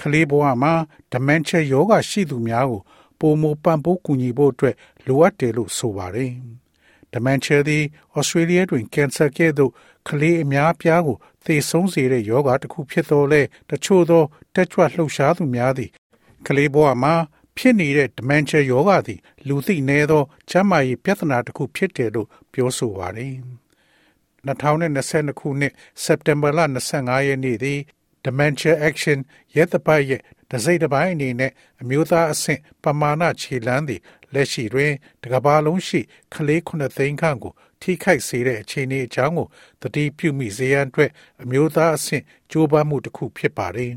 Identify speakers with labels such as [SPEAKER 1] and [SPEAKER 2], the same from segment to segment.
[SPEAKER 1] ကလေးဘဝမှာ dementia ယောဂရှိသူများကိုပုံမပံ့ပိုးကူညီဖို့အတွက်လိုအပ်တယ်လို့ဆိုပါတယ်။ dementia သည် Australia တွင် cancer ကဲ့သို့ကလေးအများပြားကိုသေဆုံးစေတဲ့ယောဂတစ်ခုဖြစ်တော်လဲတချို့သောတက်ကြွလှုပ်ရှားသူများသည်ကလေးဘဝမှာဖြစ်နေတဲ့ dementia ယောဂသည် လူသိနည်းသောကျန်းမာရေးပြဿနာတစ်ခုဖြစ်တယ်လို့ပြောဆိုပါတယ်။2022ခုနှစ်စက်တင်ဘာလ25ရက်နေ့သည် Dementia Action ရဲတပိုက်ရဲ့ဒစိတ်တစ်ပိုင်းအနေနဲ့အမျိုးသားအဆင့်ပမာဏခြေလှမ်းသည်လက်ရှိတွင်တကဘာလုံးရှိကလေးခုနှစ်သိန်းခန့်ကိုထိခိုက်စေတဲ့အခြေအနေအကြောင်းကိုတတိပြုမိစေရန်အတွက်အမျိုးသားအဆင့်ကြိုးပမ်းမှုတစ်ခုဖြစ်ပါတယ်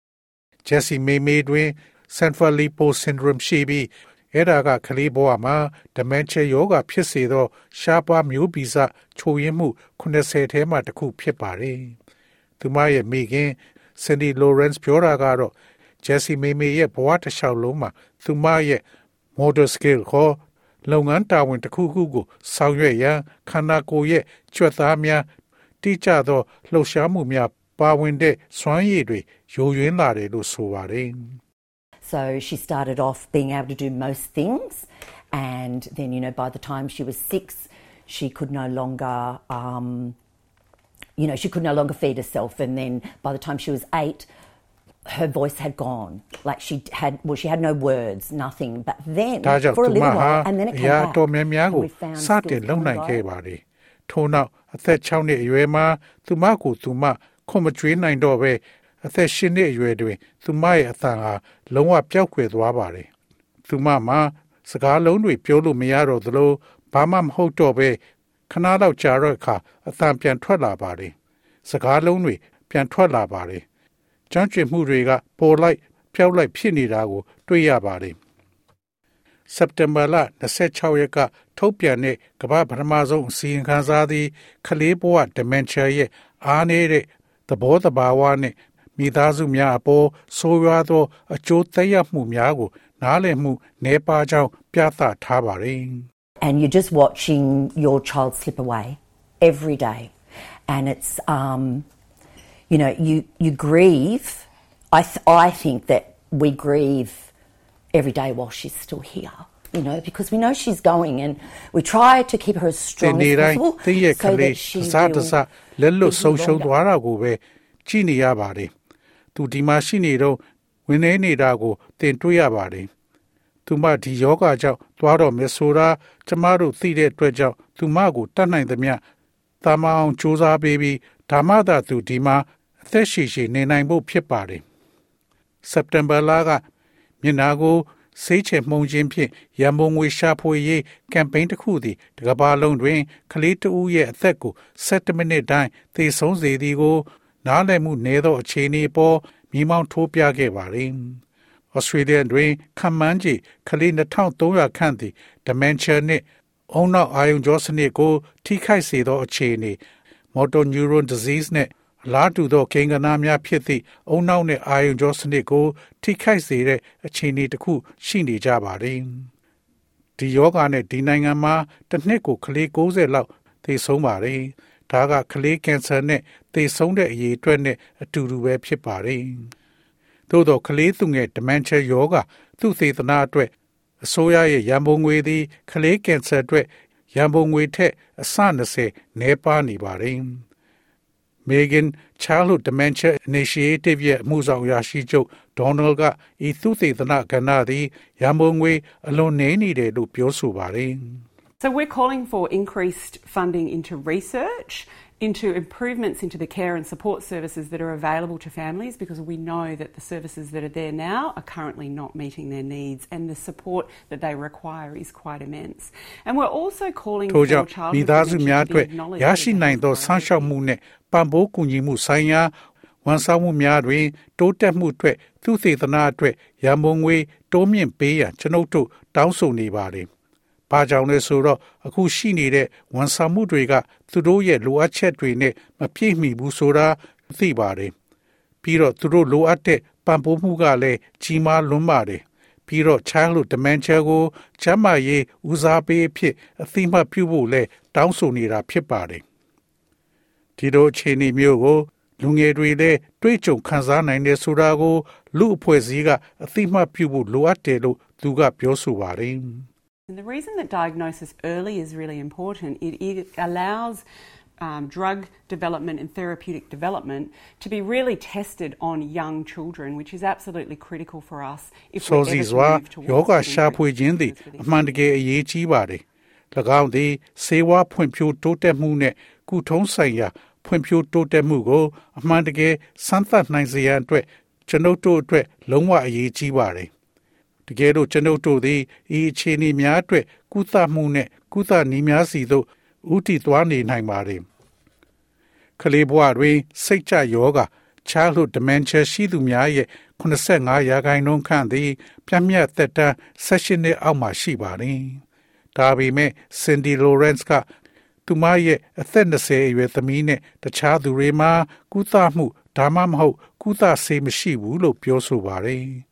[SPEAKER 1] ။ Jesse Meme တွင် Central Lipo Syndrome ရှိပြီးအဲ့ဒါကကလေးဘဝမှာ dementia ယောဂဖြစ်စေသော ရှားပါးမျိုးဗီဇချို့ယွင်းမှု80ထဲမှတစ်ခုဖြစ်ပါတယ်။ သူမရဲ့မိခင် Cindy Lawrence ပြောတာကတော့ Jessie မေမေရဲ့ဘဝတစ်လျှောက်လုံးမှာသူမရဲ့ motor skill ခေါ်လုပ်ငန်းတာဝန်တစ်ခုခုကိုဆောင်ရွက်ရန်ခန္ဓာကိုယ်ရဲ့ကြွက်သားများတိကျသောလှုပ်ရှားမှုများပါဝင်တဲ့စွမ်းရည်တွေယိုယွင်းလာတယ်လို့ဆိုပါတယ်။
[SPEAKER 2] So she started off being able to do most things, and then, you know, by the time she was six, she could no longer, um, you know, she could no longer feed herself. And then by the time she was eight, her voice had gone. Like she had, well, she had no words, nothing. But then, for a little while, and then it came back. And we found skills coming right.
[SPEAKER 1] ထို့နောက်အသက်6နှစ်အရွယ်မှာသူမကိုသူမခွန်မကျွေးနိုင်တော့ပဲအသက်၈နှစ်အရွယ်တွင်သူမရဲ့အသံဟာလုံးဝပျောက်ကွယ်သွားပါတယ်။သူမမှာစကားလုံးတွေပြောလို့မရတော့သလိုဘာမှမဟုတ်တော့ပဲ ခဏတော့ကြာတော့အခါအသံပြန်ထွက်လာပါတယ်။စကားလုံးတွေပြန်ထွက်လာပါတယ်။ကြမ်းကြွမှုတွေကပေါ်လိုက်ပျောက်လိုက်ဖြစ်နေတာကို တွေ့ရပါတယ်။စက်တင်ဘာလ26ရက်ကထုတ်ပြန်တဲ့ကမ္ဘာပထမဆုံးအစည်းအဝေးစာသည်ကလေးဘဝ dementia ရဲ့အားနည်းတဲ့သဘောတဘာဝနဲ့မိသားစုများအပေါ်ဆိုးရွားသောအကျိုးသက်ရောက်မှုများကို နားလည်မှုနှဲပါကြောင်းပြသထားပါတယ်
[SPEAKER 2] And you're just watching your child slip away every day and it's um you know you you grieve I th- I think that we grieve every day while she's still here you know, because we know she's going and we try to keep her as strong as possible so that she
[SPEAKER 1] will သူဒီမှာရှိနေတော့ဝင်နေနေတာကိုသင်တွေ့ရပါတယ်။ သူမဒီယောဂကြောင့်သွားတော့မယ်ဆိုတာကျမတို့သိတဲ့အတွက်ကြောင့်သူမကိုတတ်နိုင်သမျှတာမအောင်စူးစမ်းပေးပြီးဓမ္မသာသူဒီမှာအသက်ရှည်ရှည်နေနိုင်ဖို့ဖြစ်ပါတယ်။စက်တင်ဘာလကမျက်နာကိုစေးချေမှုန်ခြင်းဖြင့်ရန်ပုံငွေရှာဖွေရေးကမ်ပိန်းတစ်ခုသည်တကဘာလုံးတွင်ကလေးတဦးရဲ့အသက်ကို7မိနစ်တိုင်းသေဆုံးစေသည်ကို နားလည်မှုနည်းသောအခြေအနေပေါ်မိမောင်းထိုးပြခဲ့ပါတ ယ်။ Australia တွင်ခံမှန်းကြည့်ကလေး2300ခန့်သည် dementia နှင့်အုံနောက်အာယုံကြောစနစ်ကို ထိခိုက်စေသောအခြေအနေ motor neuron disease နှင့်အလားတူသောကိန်းဂဏများဖြစ်သည့်အုံနောက်နှင့်အာယုံကြောစနစ်ကို ထိခိုက်စေတဲ့အခြေအနေတစ်ခုရှိနေကြပါတယ်။ဒီယောဂါနဲ့ဒီနိုင်ငံမှာတစ်နှစ်ကိုကလေး60လောက်သေဆုံးပါတယ်။ဒါကကလေးကင်ဆာနဲ့သေဆုံးတဲ့အရေးအတွက်နဲ့အတူတူပဲဖြစ်ပါတယ်။ သို့သောကလေးသူငယ် dementia ယောဂသူ့သေသနာအတွက်အစိုးရရဲ့ရန်ပုံငွေသည်ကလေးကင်ဆာအတွက်ရန်ပုံငွေထက်အဆ20နည်းပါးနေပါတယ်။ Megan Childhood Dementia Initiative ရဲ့အမှုဆောင်ရာရှိချုပ် Donald ကဤသူသေသနာကဏ္ဍသည်ရန်ပုံငွေအလွန်နည်းနေတယ်လို့ပြောဆိုပါတယ်။
[SPEAKER 3] So we're calling for increased funding into research, into improvements into the care and support services that are available to families because we know that the services that are there now are currently not meeting their needs and the support that they require is quite immense. And we're also calling for child
[SPEAKER 1] မိသားစုများအတွက်ရရှိနိုင်သောဆန်းရှောက်မှုနဲ့ပံ့ပိုးကူညီမှုဆိုင်ရာ ဝန်ဆောင်မှုများတွင် တိုးတက်မှုအတွက်သူသေသနာအတွက်ရန်ပုံငွေတိုးမြင့်ပေးရန်ကျွန်ုပ်တို့တောင်းဆိုနေပါတယ်။ ဘာကြောင့်လဲဆိုတော့အခုရှိနေတဲ့ဝန်ဆောင်မှုတွေက သူတို့ရဲ့လိုအပ်ချက်တွေနဲ့မပြည့်မီဘူးဆိုတာသိပါတယ်။ပြီးတော့သူတို့လိုအပ်တဲ့ပံ့ပိုးမှုကလည်းကြီးမားလွန်းပါတယ်။ပြီးတော့ childhood dementia ကိုချမ်းမာရေးဦးစားပေးအဖြစ်အသိမှတ်ပြုဖို့လဲတောင်းဆိုနေတာဖြစ်ပါတယ်။ဒီလိုအခြေအနေမျိုးကိုလူငယ်တွေလည်းတွေးကြုံခံစားနိုင်တယ်ဆိုတာကို လူအဖွဲ့အစည်းကအသိမှတ်ပြုဖို့လိုအပ်တယ်လို့သူကပြောဆိုပါတယ်။
[SPEAKER 3] And the reason that diagnosis early is really important, it, it allows um, drug development and therapeutic development to be really tested on young children, which is absolutely critical for us if
[SPEAKER 1] စော
[SPEAKER 3] we're
[SPEAKER 1] စီ
[SPEAKER 3] ever to
[SPEAKER 1] စွာ
[SPEAKER 3] move towards
[SPEAKER 1] ယောဂ
[SPEAKER 3] getting
[SPEAKER 1] ရှာဖွေ
[SPEAKER 3] treatment
[SPEAKER 1] ခြင်းသည်
[SPEAKER 3] for
[SPEAKER 1] အ
[SPEAKER 3] this
[SPEAKER 1] မှန်တကယ်အရေးကြီးပါတယ်။၎င်းသည်စေဝါဖွံ့ဖြိုးတိုးတက်မှုနဲ့ကုထုံးဆိုင်ရာဖွံ့ဖြိုးတိုးတက်မှုကိုအမှန်တကယ်စမ်းသပ်နိုင်စေရန်အတွက်ကျွန်ုပ်တို့အတွက်လုံးဝအရေးကြီးပါတယ်။ တကယ်လို့ကျွန်ုပ်တို့သည်ဤအခြေအနေများအတွက်ကုသမှုနဲ့ကုသနည်းများစီသို့ဥတီသွားနေနိုင်ပါတယ်။ကလေးဘဝတွင်စိတ်ကြယောဂ childhood dementia ရှိသူများရဲ့85ရာခိုင်နှုန်းခန့်သည် ပြတ်မြတ်သက်တမ်း16နှစ်အောက်မှာရှိပါတယ်။ဒါပေမဲ့ Cindy Lawrence ကသူမရဲ့အသက်20အရွယ်သမီးနဲ့တခြားသူတွေမှာကုသမှုဒါမှမဟုတ် ကုသဆေးမရှိဘူးလို့ပြောဆိုပါတယ်။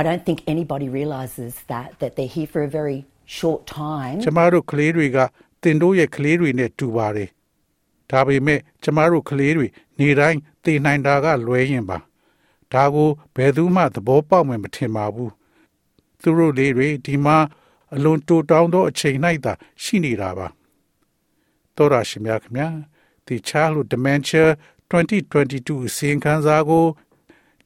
[SPEAKER 2] I don't think anybody realizes that, that they're here for a very short time.
[SPEAKER 1] ကျမတို့ကလေးတွေကတင်တို့ရဲ့ကလေးတွေနဲ့တူပါတယ်။ဒါပေမဲ့ကျမတို့ကလေးတွေနေတိုင်းတည်နိုင်တာကလွဲရင်ပါ။ဒါကိုဘယ်သူမှသဘောပေါက်မှမထင်ပါဘူး။သူတို့လေးတွေဒီမှာအလွန်တိုးတောင်းသောအချိန်၌သာရှိနေတာပါ။တော်ရရှိမြခင်ဗျာ။ The Childhood Dementia 2022အစီရင်ခံစာကို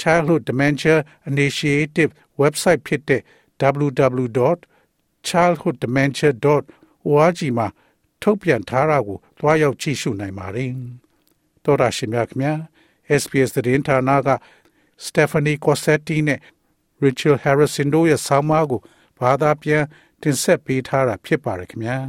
[SPEAKER 1] Childhood Dementia Initiative website ဖြစ်တဲ့ www.childhooddementia.org မှာထုတ်ပြန်ထားတာကိုတွားရောက်ကြည့်ရှုနိုင်ပါတယ်။တော်ရရှိမြခင်ဗျာ SBS သတင်းဌာနက Stephanie Cossetti နဲ့ Rachel Harrison တို့ရဲ့ဆောင်းပါးကိုဘာသာပြန်တင်ဆက်ပေးထားတာဖြစ်ပါတယ်ခင်ဗျာ။